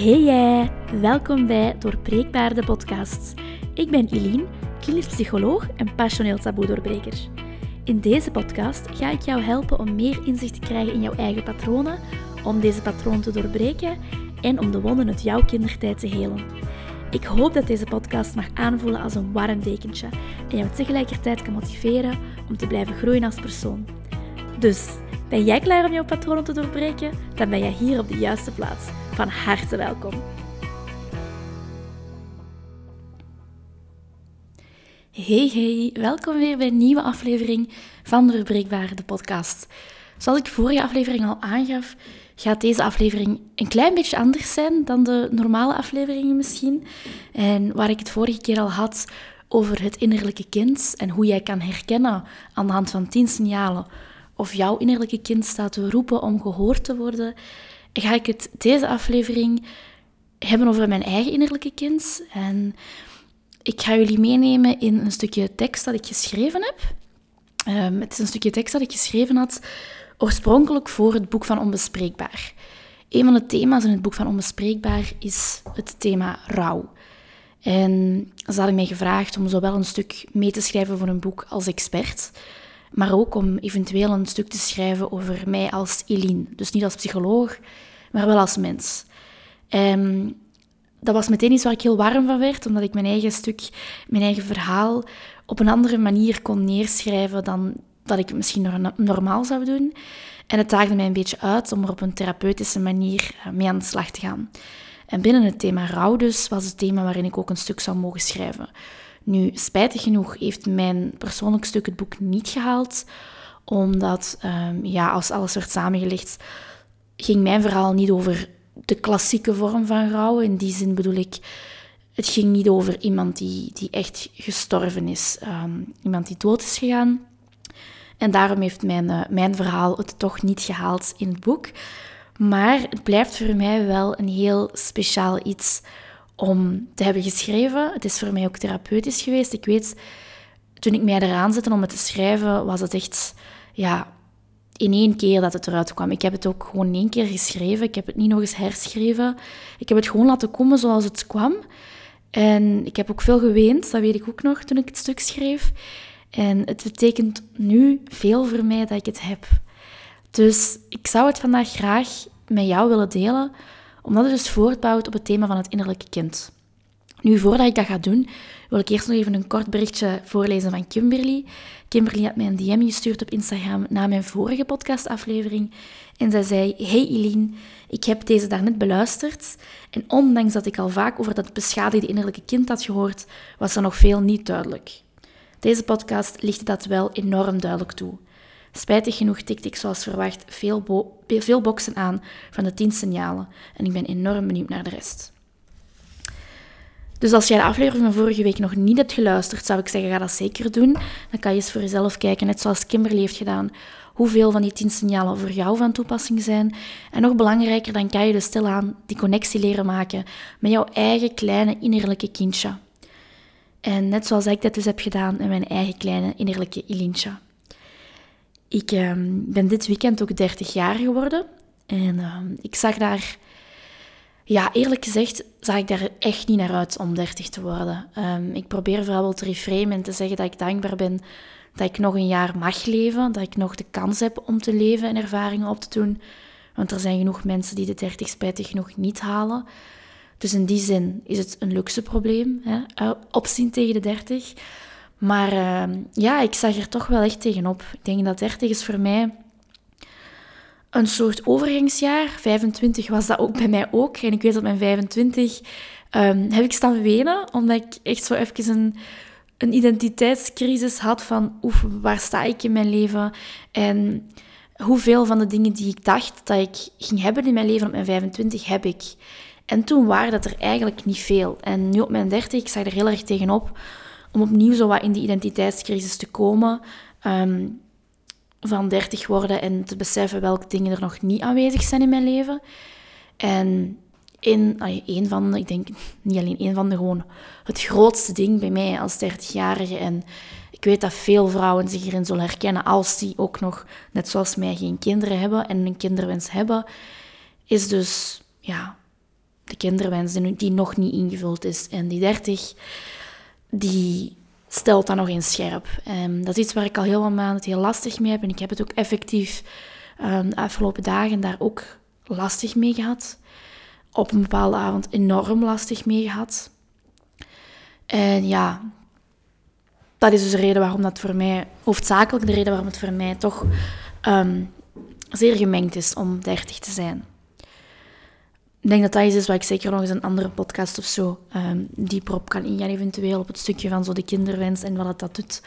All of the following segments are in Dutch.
Hey jij, welkom bij Doorbreekbaar de podcast. Ik ben Eline, klinisch psycholoog en passioneel taboe-doorbreker. In deze podcast ga ik jou helpen om meer inzicht te krijgen in jouw eigen patronen, om deze patronen te doorbreken en om de wonden uit jouw kindertijd te helen. Ik hoop dat deze podcast mag aanvoelen als een warm dekentje en jou tegelijkertijd kan motiveren om te blijven groeien als persoon. Dus, ben jij klaar om jouw patronen te doorbreken? Dan ben je hier op de juiste plaats. Van harte welkom. Hey hey, welkom weer bij een nieuwe aflevering van de Doorbreekbare de podcast. Zoals ik vorige aflevering al aangaf, gaat deze aflevering een klein beetje anders zijn dan de normale afleveringen misschien. En waar ik het vorige keer al had over het innerlijke kind en hoe jij kan herkennen aan de hand van 10 signalen of jouw innerlijke kind staat te roepen om gehoord te worden, ga ik het deze aflevering hebben over mijn eigen innerlijke kind. En ik ga jullie meenemen in een stukje tekst dat ik geschreven heb. Um, het is een stukje tekst dat ik geschreven had oorspronkelijk voor het boek van Onbespreekbaar. Een van de thema's in het boek van Onbespreekbaar is het thema rouw. En ze hadden mij gevraagd om zowel een stuk mee te schrijven voor een boek als expert, maar ook om eventueel een stuk te schrijven over mij als Eline. Dus niet als psycholoog, maar wel als mens. En dat was meteen iets waar ik heel warm van werd, omdat ik mijn eigen stuk, mijn eigen verhaal op een andere manier kon neerschrijven dan dat ik het misschien normaal zou doen. En het daagde mij een beetje uit om er op een therapeutische manier eh, mee aan de slag te gaan. En binnen het thema rouw dus was het thema waarin ik ook een stuk zou mogen schrijven. Nu, spijtig genoeg heeft mijn persoonlijk stuk het boek niet gehaald, omdat, um, ja, als alles werd samengelegd, ging mijn verhaal niet over de klassieke vorm van rouw. In die zin bedoel ik, het ging niet over iemand die, die echt gestorven is, um, iemand die dood is gegaan. En daarom heeft mijn, uh, mijn verhaal het toch niet gehaald in het boek. Maar het blijft voor mij wel een heel speciaal iets om te hebben geschreven. Het is voor mij ook therapeutisch geweest. Ik weet, toen ik mij eraan zette om het te schrijven, was het echt, ja, in één keer dat het eruit kwam. Ik heb het ook gewoon in één keer geschreven. Ik heb het niet nog eens herschreven. Ik heb het gewoon laten komen zoals het kwam. En ik heb ook veel geweend, dat weet ik ook nog toen ik het stuk schreef. En het betekent nu veel voor mij dat ik het heb. Dus ik zou het vandaag graag met jou willen delen, omdat het dus voortbouwt op het thema van het innerlijke kind. Nu, voordat ik dat ga doen, wil ik eerst nog even een kort berichtje voorlezen van Kimberly. Kimberly had mij een DM gestuurd op Instagram na mijn vorige podcastaflevering. En zij zei: Hey Eline, ik heb deze daarnet beluisterd. En ondanks dat ik al vaak over dat beschadigde innerlijke kind had gehoord, was er nog veel niet duidelijk. Deze podcast lichtte dat wel enorm duidelijk toe. Spijtig genoeg tikte ik zoals verwacht veel, veel boxen aan van de tien signalen en ik ben enorm benieuwd naar de rest. Dus als jij de aflevering van vorige week nog niet hebt geluisterd, zou ik zeggen, ga dat zeker doen. Dan kan je eens voor jezelf kijken, net zoals Kimberly heeft gedaan, hoeveel van die tien signalen voor jou van toepassing zijn. En nog belangrijker, dan kan je dus stilaan die connectie leren maken met jouw eigen kleine innerlijke kindje. En net zoals ik dat dus heb gedaan met mijn eigen kleine innerlijke Ilintje. Ik ehm, ben dit weekend ook 30 jaar geworden. En ehm, ik zag daar, ja, eerlijk gezegd, zag ik daar echt niet naar uit om 30 te worden. Um, ik probeer vooral wel te reframen en te zeggen dat ik dankbaar ben dat ik nog een jaar mag leven. Dat ik nog de kans heb om te leven en ervaringen op te doen. Want er zijn genoeg mensen die de 30 spijtig genoeg niet halen. Dus in die zin is het een luxe probleem, hè? Eh, opzien tegen de 30. Maar uh, ja, ik zag er toch wel echt tegenop. Ik denk dat 30 is voor mij een soort overgangsjaar. 25 was dat ook bij mij ook. En ik weet dat mijn 25 um, heb ik staan wenen, omdat ik echt zo even een, een identiteitscrisis had van oef, waar sta ik in mijn leven? En hoeveel van de dingen die ik dacht dat ik ging hebben in mijn leven op mijn 25, heb ik. En toen waren dat er eigenlijk niet veel. En nu op mijn 30, ik zag er heel erg tegenop om opnieuw zo wat in die identiteitscrisis te komen. Ehm, van 30 worden en te beseffen welke dingen er nog niet aanwezig zijn in mijn leven. En in, een van de, ik denk niet alleen één van de, gewoon het grootste ding bij mij als 30-jarige. En ik weet dat veel vrouwen zich hierin zullen herkennen als die ook nog, net zoals mij, geen kinderen hebben en een kinderwens hebben. Is dus, ja, de kinderwens die nog niet ingevuld is. En die 30, die stelt dat nog eens scherp. Um, dat is iets waar ik al heel veel maanden heel lastig mee heb. En ik heb het ook effectief um, de afgelopen dagen daar ook lastig mee gehad. Op een bepaalde avond enorm lastig mee gehad. En ja, dat is dus de reden waarom dat voor mij, hoofdzakelijk de reden waarom het voor mij toch um, zeer gemengd is om 30 te zijn. Ik denk dat dat iets is wat ik zeker nog eens een andere podcast of zo um, dieper op kan ingaan, eventueel op het stukje van zo de kinderwens en wat het dat doet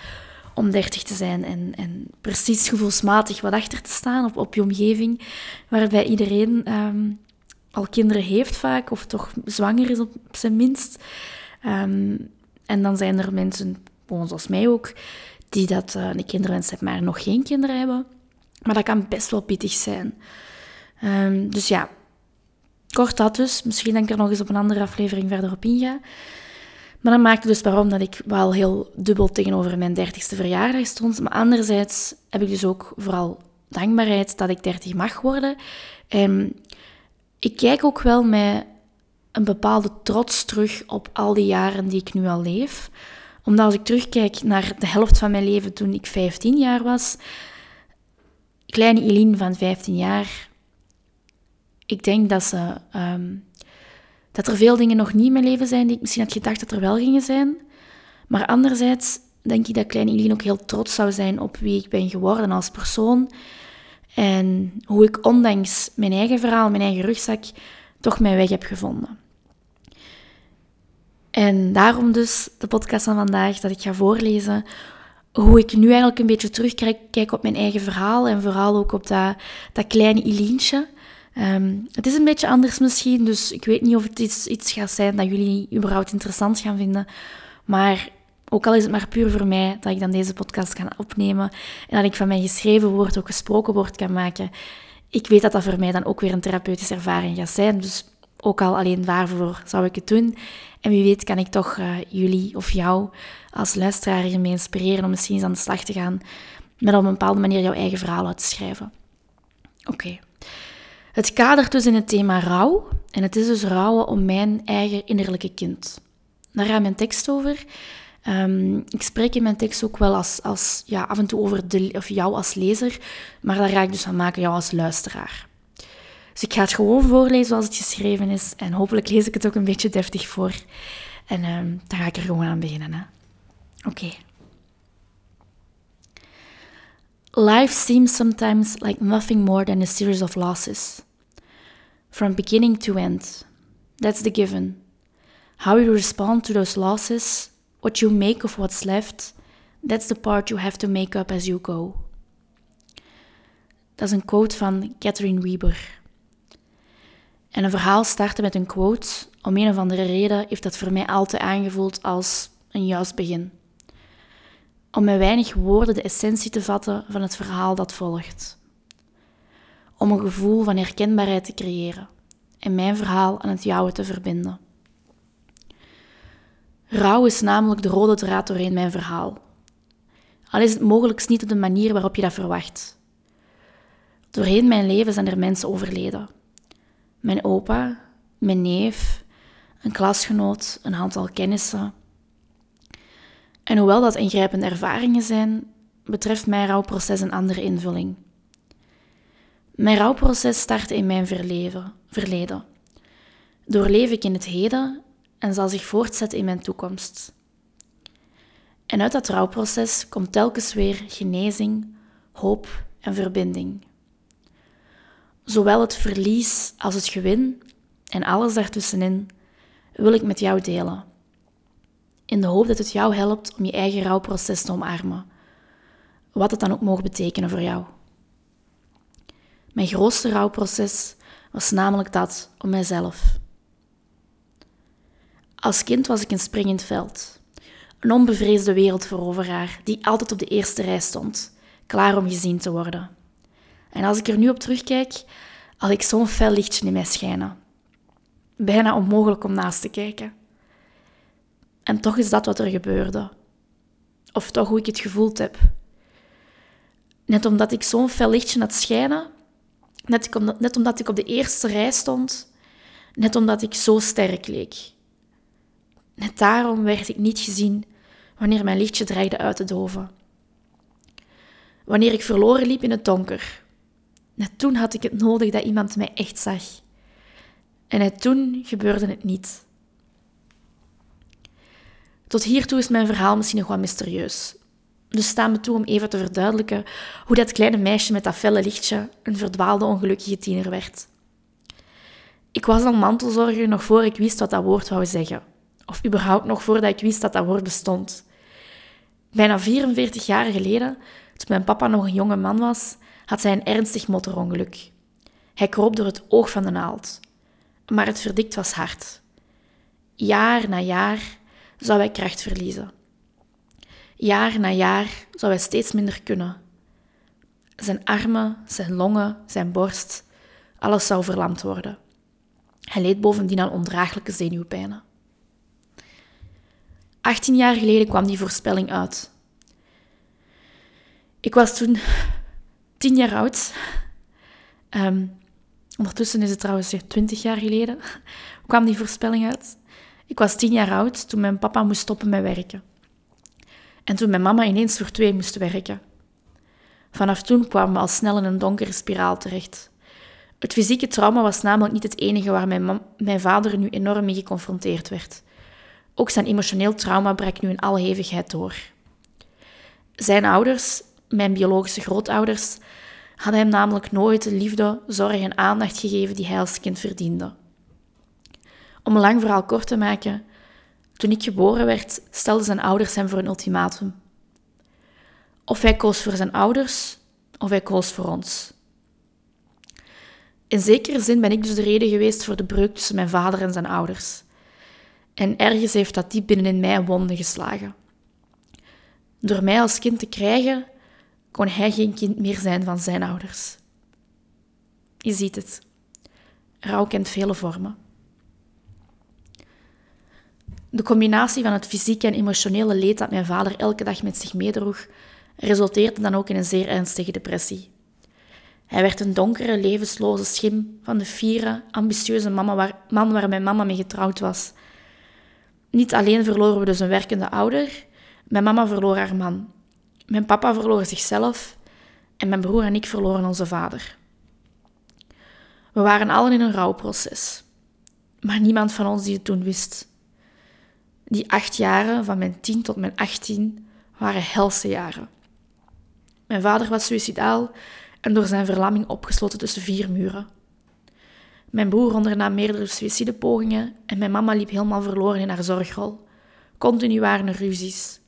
om 30 te zijn en, en precies gevoelsmatig wat achter te staan op, op je omgeving, waarbij iedereen um, al kinderen heeft vaak, of toch zwanger is op zijn minst. Um, en dan zijn er mensen, zoals mij ook, die dat uh, een kinderwens hebben, maar nog geen kinderen hebben. Maar dat kan best wel pittig zijn. Dus ja, kort dat dus. Misschien denk ik er nog eens op een andere aflevering verder op inga. Maar dat maakte dus waarom dat ik wel heel dubbel tegenover mijn dertigste verjaardag stond. Maar anderzijds heb ik dus ook vooral dankbaarheid dat ik 30 mag worden. En ik kijk ook wel met een bepaalde trots terug op al die jaren die ik nu al leef. Omdat als ik terugkijk naar de helft van mijn leven toen ik 15 jaar was, kleine Eline van 15 jaar, ik denk dat, ze, ehm, dat er veel dingen nog niet in mijn leven zijn die ik misschien had gedacht dat er wel gingen zijn. Maar anderzijds denk ik dat kleine Eline ook heel trots zou zijn op wie ik ben geworden als persoon. En hoe ik ondanks mijn eigen verhaal, mijn eigen rugzak, toch mijn weg heb gevonden. En daarom dus de podcast van vandaag, dat ik ga voorlezen hoe ik nu eigenlijk een beetje terugkijk op mijn eigen verhaal en vooral ook op dat, dat kleine Ilientje. Ehm, het is een beetje anders misschien, dus ik weet niet of het iets, iets gaat zijn dat jullie überhaupt interessant gaan vinden. Maar ook al is het maar puur voor mij dat ik dan deze podcast kan opnemen en dat ik van mijn geschreven woord ook gesproken woord kan maken. Ik weet dat dat voor mij dan ook weer een therapeutische ervaring gaat zijn. Dus ook al alleen daarvoor zou ik het doen. En wie weet kan ik toch uh, jullie of jou als luisteraar hiermee inspireren om misschien eens aan de slag te gaan met op een bepaalde manier jouw eigen verhaal uit te schrijven. Oké. Het kadert dus in het thema rouw. En het is dus rouwen om mijn eigen innerlijke kind. Daar gaat mijn tekst over. Um, ik spreek in mijn tekst ook wel als, als, ja, af en toe over de, of jou als lezer, maar daar ga ik dus van maken jou als luisteraar. Dus ik ga het gewoon voorlezen zoals het geschreven is. En hopelijk lees ik het ook een beetje deftig voor. En um, dan ga ik er gewoon aan beginnen. Oké. Life seems sometimes like nothing more than a series of losses. From beginning to end. That's the given. How you respond to those losses, what you make of what's left, that's the part you have to make up as you go. Dat is een quote van Catherine Weber. En een verhaal starten met een quote, om een of andere reden heeft dat voor mij altijd aangevoeld als een juist begin. Om met weinig woorden de essentie te vatten van het verhaal dat volgt. Om een gevoel van herkenbaarheid te creëren en mijn verhaal aan het jouwe te verbinden. Rouw is namelijk de rode draad doorheen mijn verhaal. Al is het mogelijk niet op de manier waarop je dat verwacht. Doorheen mijn leven zijn er mensen overleden mijn opa, mijn neef, een klasgenoot, een aantal kennissen. En hoewel dat ingrijpende ervaringen zijn, betreft mijn rouwproces een andere invulling. Mijn rouwproces startte in mijn verleven, verleden. Doorleef ik in het heden en zal zich voortzetten in mijn toekomst. En uit dat rouwproces komt telkens weer genezing, hoop en verbinding. Zowel het verlies als het gewin en alles daartussenin wil ik met jou delen. In de hoop dat het jou helpt om je eigen rouwproces te omarmen. Wat het dan ook mogen betekenen voor jou. Mijn grootste rouwproces was namelijk dat om mijzelf. Als kind was ik een springend veld. Een onbevreesde wereldveroveraar die altijd op de eerste rij stond, klaar om gezien te worden. En als ik er nu op terugkijk, had ik zo'n fel lichtje in mij schijnen. Bijna onmogelijk om naast te kijken. En toch is dat wat er gebeurde. Of toch hoe ik het gevoeld heb. Net omdat ik zo'n fel lichtje had schijnen, net omdat, net omdat ik op de eerste rij stond, net omdat ik zo sterk leek. Net daarom werd ik niet gezien wanneer mijn lichtje dreigde uit te doven. Wanneer ik verloren liep in het donker. Net toen had ik het nodig dat iemand mij echt zag. En net toen gebeurde het niet. Tot hiertoe is mijn verhaal misschien nog wat mysterieus. Dus sta me toe om even te verduidelijken hoe dat kleine meisje met dat felle lichtje een verdwaalde ongelukkige tiener werd. Ik was al mantelzorger nog voor ik wist wat dat woord wou zeggen. Of überhaupt nog voordat ik wist dat dat woord bestond. Bijna 44 jaar geleden, toen mijn papa nog een jonge man was, had hij een ernstig motorongeluk. Hij kroop door het oog van de naald. Maar het verdikt was hard. Jaar na jaar zou hij kracht verliezen. Jaar na jaar zou hij steeds minder kunnen. Zijn armen, zijn longen, zijn borst, alles zou verlamd worden. Hij leed bovendien aan ondraaglijke zenuwpijnen. 18 jaar geleden kwam die voorspelling uit. Ik was toen 10 jaar oud. Um, ondertussen is het trouwens 20 jaar geleden. kwam die voorspelling uit. Ik was 10 jaar oud toen mijn papa moest stoppen met werken. En toen mijn mama ineens voor twee moest werken. Vanaf toen kwamen we al snel in een donkere spiraal terecht. Het fysieke trauma was namelijk niet het enige waar mijn, vader nu enorm mee geconfronteerd werd. Ook zijn emotioneel trauma brak nu in alle hevigheid door. Zijn ouders, mijn biologische grootouders, hadden hem namelijk nooit de liefde, zorg en aandacht gegeven die hij als kind verdiende. Om een lang verhaal kort te maken, toen ik geboren werd, stelden zijn ouders hem voor een ultimatum. Of hij koos voor zijn ouders, of hij koos voor ons. In zekere zin ben ik dus de reden geweest voor de breuk tussen mijn vader en zijn ouders. En ergens heeft dat diep binnenin mij wonden geslagen. Door mij als kind te krijgen, kon hij geen kind meer zijn van zijn ouders. Je ziet het. Rouw kent vele vormen. De combinatie van het fysieke en emotionele leed dat mijn vader elke dag met zich meedroeg, resulteerde dan ook in een zeer ernstige depressie. Hij werd een donkere, levensloze schim van de fiere, ambitieuze mama waar, man waar mijn mama mee getrouwd was. Niet alleen verloren we dus een werkende ouder, mijn mama verloor haar man. Mijn papa verloor zichzelf en mijn broer en ik verloren onze vader. We waren allen in een rouwproces, maar niemand van ons die het toen wist. Die acht jaren, van mijn tien tot mijn achttien, waren helse jaren. Mijn vader was suicidaal en door zijn verlamming opgesloten tussen vier muren. Mijn broer ondernam meerdere suïcidepogingen en mijn mama liep helemaal verloren in haar zorgrol. Continu waren er ruzies.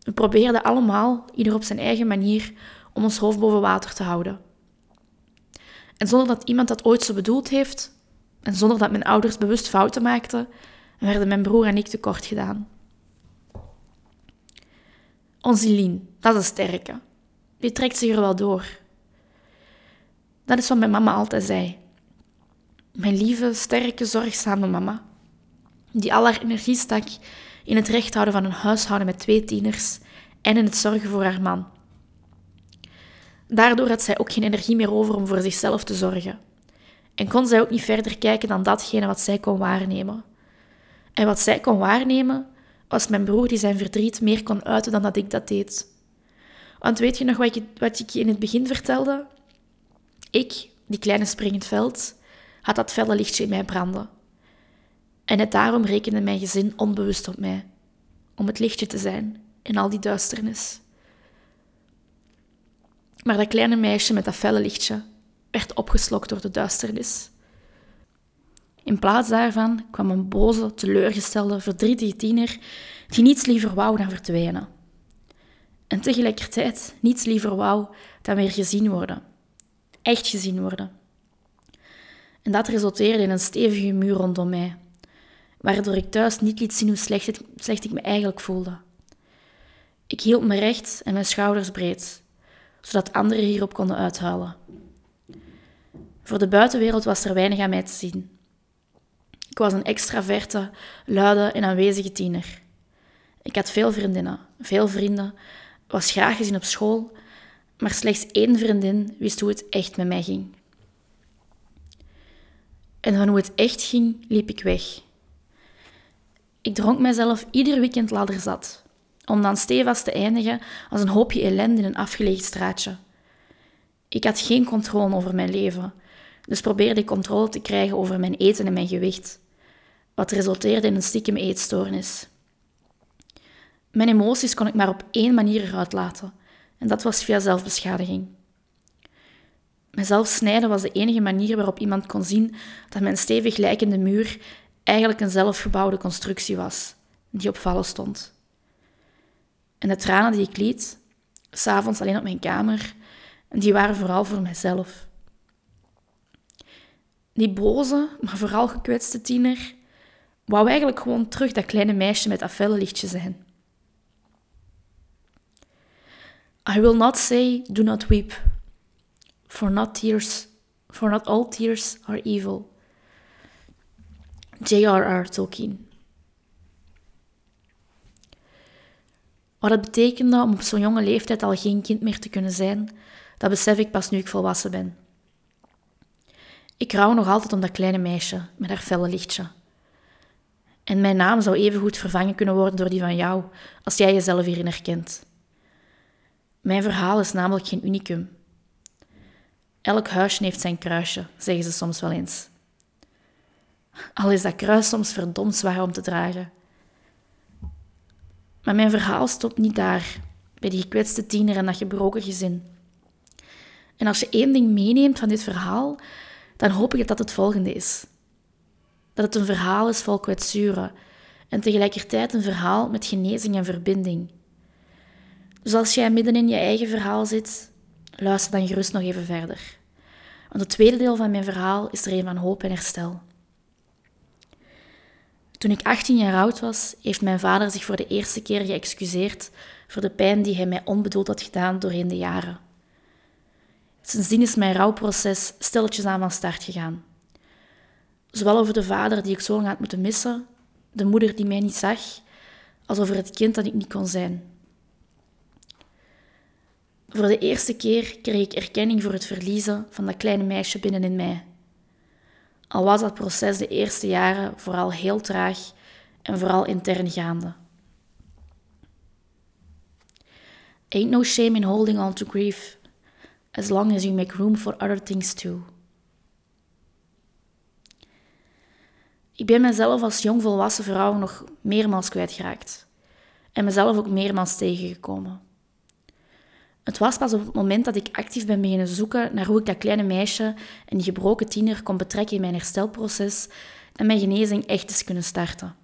We probeerden allemaal, ieder op zijn eigen manier, om ons hoofd boven water te houden. En zonder dat iemand dat ooit zo bedoeld heeft, en zonder dat mijn ouders bewust fouten maakten, werden mijn broer en ik tekort gedaan. Onze Lien, dat is een sterke. Die trekt zich er wel door. Dat is wat mijn mama altijd zei. Mijn lieve, sterke, zorgzame mama. Die al haar energie stak in het recht houden van een huishouden met twee tieners en in het zorgen voor haar man. Daardoor had zij ook geen energie meer over om voor zichzelf te zorgen. En kon zij ook niet verder kijken dan datgene wat zij kon waarnemen. En wat zij kon waarnemen, was mijn broer die zijn verdriet meer kon uiten dan dat ik dat deed. Want weet je nog wat ik, wat ik je in het begin vertelde? Ik, die kleine springend veld, had dat felle lichtje in mij branden. En net daarom rekende mijn gezin onbewust op mij, om het lichtje te zijn in al die duisternis. Maar dat kleine meisje met dat felle lichtje werd opgeslokt door de duisternis. In plaats daarvan kwam een boze, teleurgestelde, verdrietige tiener die niets liever wou dan verdwijnen. En tegelijkertijd niets liever wou dan weer gezien worden. Echt gezien worden. En dat resulteerde in een stevige muur rondom mij, waardoor ik thuis niet liet zien hoe slecht, ik me eigenlijk voelde. Ik hield me recht en mijn schouders breed, zodat anderen hierop konden uithuilen. Voor de buitenwereld was er weinig aan mij te zien. Ik was een extraverte, luide en aanwezige tiener. Ik had veel vriendinnen, veel vrienden, was graag gezien op school, maar slechts één vriendin wist hoe het echt met mij ging. En van hoe het echt ging, liep ik weg. Ik dronk mijzelf ieder weekend ladderzat, om dan stevast te eindigen als een hoopje ellende in een afgelegen straatje. Ik had geen controle over mijn leven, dus probeerde ik controle te krijgen over mijn eten en mijn gewicht, wat resulteerde in een stiekem eetstoornis. Mijn emoties kon ik maar op één manier eruit laten, en dat was via zelfbeschadiging. Mezelf snijden was de enige manier waarop iemand kon zien dat mijn stevig lijkende muur eigenlijk een zelfgebouwde constructie was, die op vallen stond. En de tranen die ik liet, s'avonds alleen op mijn kamer, die waren vooral voor mezelf. Die boze, maar vooral gekwetste tiener wou eigenlijk gewoon terug dat kleine meisje met dat lichtje zijn. I will not say, do not weep, for not tears, for not all tears are evil. J.R.R. Tolkien. Wat het betekende om op zo'n jonge leeftijd al geen kind meer te kunnen zijn, dat besef ik pas nu ik volwassen ben. Ik rouw nog altijd om dat kleine meisje met haar felle lichtje. En mijn naam zou evengoed vervangen kunnen worden door die van jou, als jij jezelf hierin herkent. Mijn verhaal is namelijk geen unicum. Elk huisje heeft zijn kruisje, zeggen ze soms wel eens. Al is dat kruis soms verdomd zwaar om te dragen. Maar mijn verhaal stopt niet daar, bij die gekwetste tiener en dat gebroken gezin. En als je één ding meeneemt van dit verhaal, dan hoop ik dat dat het volgende is. Dat het een verhaal is vol kwetsuren en tegelijkertijd een verhaal met genezing en verbinding. Dus als jij midden in je eigen verhaal zit, luister dan gerust nog even verder. Want het tweede deel van mijn verhaal is er een van hoop en herstel. Toen ik 18 jaar oud was, heeft mijn vader zich voor de eerste keer geëxcuseerd voor de pijn die hij mij onbedoeld had gedaan doorheen de jaren. Sindsdien is mijn rouwproces stilletjes aan van start gegaan. Zowel over de vader die ik zo lang had moeten missen, de moeder die mij niet zag, als over het kind dat ik niet kon zijn. Voor de eerste keer kreeg ik erkenning voor het verliezen van dat kleine meisje binnenin mij. Al was dat proces de eerste jaren vooral heel traag en vooral intern gaande. Ain't no shame in holding on to grief, as long as you make room for other things too. Ik ben mezelf als jongvolwassen vrouw nog meermaals kwijtgeraakt en mezelf ook meermaals tegengekomen. Het was pas op het moment dat ik actief ben beginnen zoeken naar hoe ik dat kleine meisje en die gebroken tiener kon betrekken in mijn herstelproces en mijn genezing echt eens kunnen starten.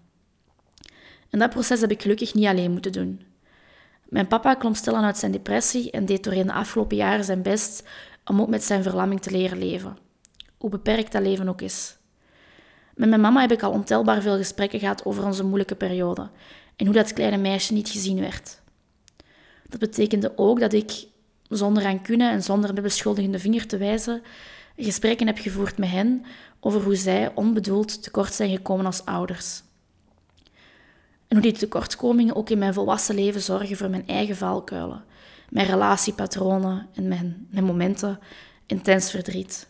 En dat proces heb ik gelukkig niet alleen moeten doen. Mijn papa klom stilaan uit zijn depressie en deed doorheen de afgelopen jaren zijn best om ook met zijn verlamming te leren leven. Hoe beperkt dat leven ook is. Met mijn mama heb ik al ontelbaar veel gesprekken gehad over onze moeilijke periode en hoe dat kleine meisje niet gezien werd. Dat betekende ook dat ik, zonder rancune en zonder de beschuldigende vinger te wijzen, gesprekken heb gevoerd met hen over hoe zij onbedoeld tekort zijn gekomen als ouders. En hoe die tekortkomingen ook in mijn volwassen leven zorgen voor mijn eigen valkuilen, mijn relatiepatronen en mijn, mijn momenten intens verdriet.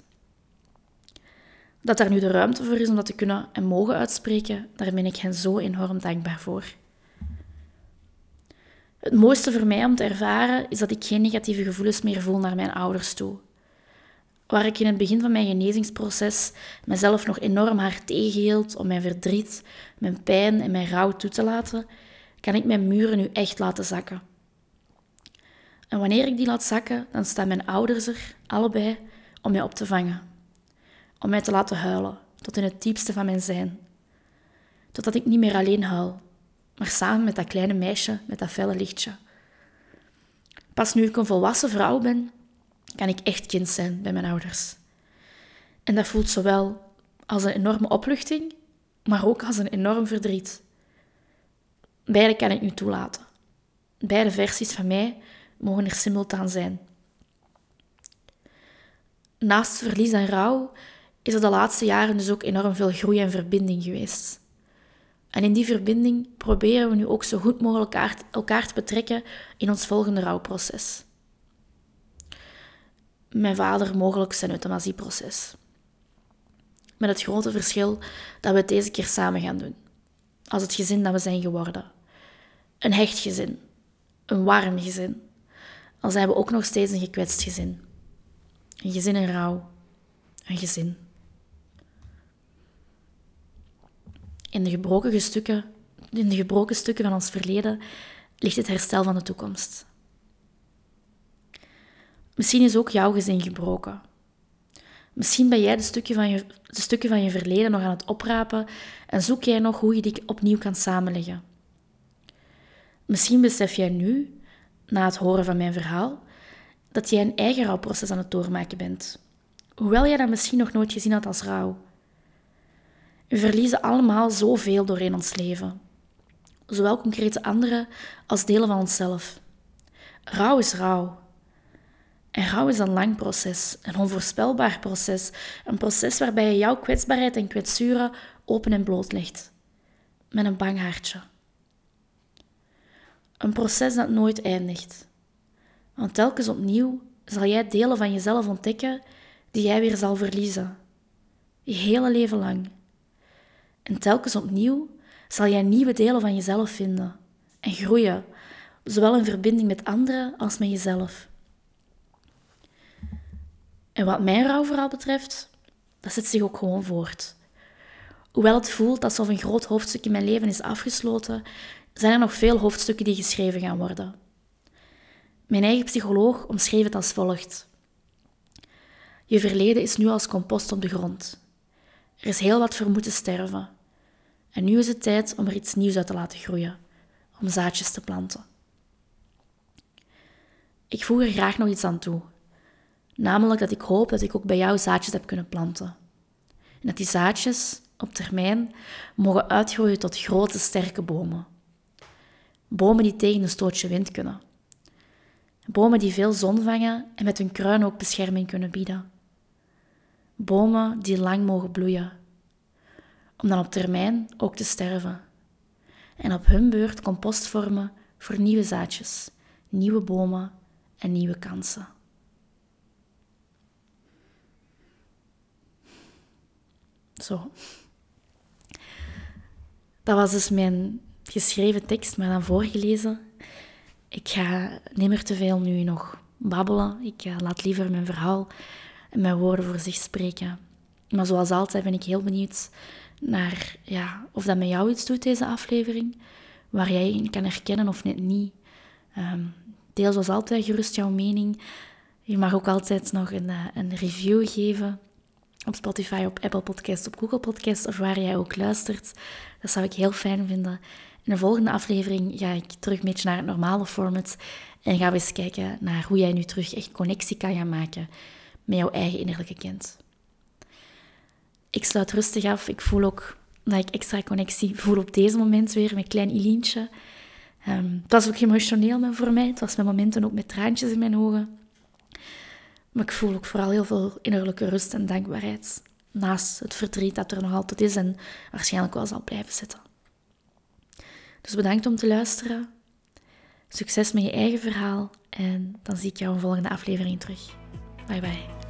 Dat daar nu de ruimte voor is om dat te kunnen en mogen uitspreken, daar ben ik hen zo enorm dankbaar voor. Het mooiste voor mij om te ervaren is dat ik geen negatieve gevoelens meer voel naar mijn ouders toe. Waar ik in het begin van mijn genezingsproces mezelf nog enorm hard tegenhield om mijn verdriet, mijn pijn en mijn rouw toe te laten, kan ik mijn muren nu echt laten zakken. En wanneer ik die laat zakken, dan staan mijn ouders er, allebei, om mij op te vangen. Om mij te laten huilen, tot in het diepste van mijn zijn. Totdat ik niet meer alleen huil, maar samen met dat kleine meisje met dat felle lichtje. Pas nu ik een volwassen vrouw ben, kan ik echt kind zijn bij mijn ouders. En dat voelt zowel als een enorme opluchting, maar ook als een enorm verdriet. Beide kan ik nu toelaten. Beide versies van mij mogen er simultaan zijn. Naast verlies en rouw is er de laatste jaren dus ook enorm veel groei en verbinding geweest. En in die verbinding proberen we nu ook zo goed mogelijk elkaar, te betrekken in ons volgende rouwproces. Mijn vader mogelijk zijn euthanasieproces. Met het grote verschil dat we het deze keer samen gaan doen. Als het gezin dat we zijn geworden. Een hecht gezin. Een warm gezin. Al zijn we ook nog steeds een gekwetst gezin. Een gezin in rouw. Een gezin. In de gebroken stukken, in de gebroken stukken van ons verleden ligt het herstel van de toekomst. Misschien is ook jouw gezin gebroken. Misschien ben jij de stukken, van je, de stukken van je verleden nog aan het oprapen en zoek jij nog hoe je die opnieuw kan samenleggen. Misschien besef jij nu, na het horen van mijn verhaal, dat jij een eigen rouwproces aan het doormaken bent. Hoewel jij dat misschien nog nooit gezien had als rouw. We verliezen allemaal zoveel doorheen ons leven. Zowel concrete anderen als delen van onszelf. Rouw is rouw. En rouw is een lang proces, een onvoorspelbaar proces, een proces waarbij je jouw kwetsbaarheid en kwetsuren open en bloot legt. Met een bang hartje. Een proces dat nooit eindigt. Want telkens opnieuw zal jij delen van jezelf ontdekken die jij weer zal verliezen. Je hele leven lang. En telkens opnieuw zal jij nieuwe delen van jezelf vinden en groeien, zowel in verbinding met anderen als met jezelf. En wat mijn rouwverhaal betreft, dat zet zich ook gewoon voort. Hoewel het voelt alsof een groot hoofdstuk in mijn leven is afgesloten, zijn er nog veel hoofdstukken die geschreven gaan worden. Mijn eigen psycholoog omschreef het als volgt. Je verleden is nu als compost op de grond. Er is heel wat voor moeten sterven. En nu is het tijd om er iets nieuws uit te laten groeien, om zaadjes te planten. Ik voeg er graag nog iets aan toe. Namelijk dat ik hoop dat ik ook bij jou zaadjes heb kunnen planten. En dat die zaadjes op termijn mogen uitgroeien tot grote, sterke bomen. Bomen die tegen een stootje wind kunnen. Bomen die veel zon vangen en met hun kruin ook bescherming kunnen bieden. Bomen die lang mogen bloeien, om dan op termijn ook te sterven. En op hun beurt compost vormen voor nieuwe zaadjes, nieuwe bomen en nieuwe kansen. Zo. Dat was dus mijn geschreven tekst, maar dan voorgelezen. Ik ga niet meer te veel nu nog babbelen. Ik uh, laat liever mijn verhaal en mijn woorden voor zich spreken. Maar zoals altijd ben ik heel benieuwd naar ja, of dat met jou iets doet, deze aflevering. Waar jij in kan herkennen of net niet. Um, deel zoals altijd gerust jouw mening. Je mag ook altijd nog een, uh, een review geven op Spotify, op Apple Podcasts, op Google Podcasts of waar jij ook luistert. Dat zou ik heel fijn vinden. In de volgende aflevering ga ik terug een beetje naar het normale format en gaan we eens kijken naar hoe jij nu terug echt connectie kan gaan maken met jouw eigen innerlijke kind. Ik sluit rustig af. Ik voel ook dat ik extra connectie voel op deze moment weer met klein Ilientje. Um, het was ook emotioneel voor mij. Het was met momenten ook met traantjes in mijn ogen. Maar ik voel ook vooral heel veel innerlijke rust en dankbaarheid. Naast het verdriet dat er nog altijd is en waarschijnlijk wel zal blijven zitten. Dus bedankt om te luisteren. Succes met je eigen verhaal. En dan zie ik jou in de volgende aflevering terug. Bye bye.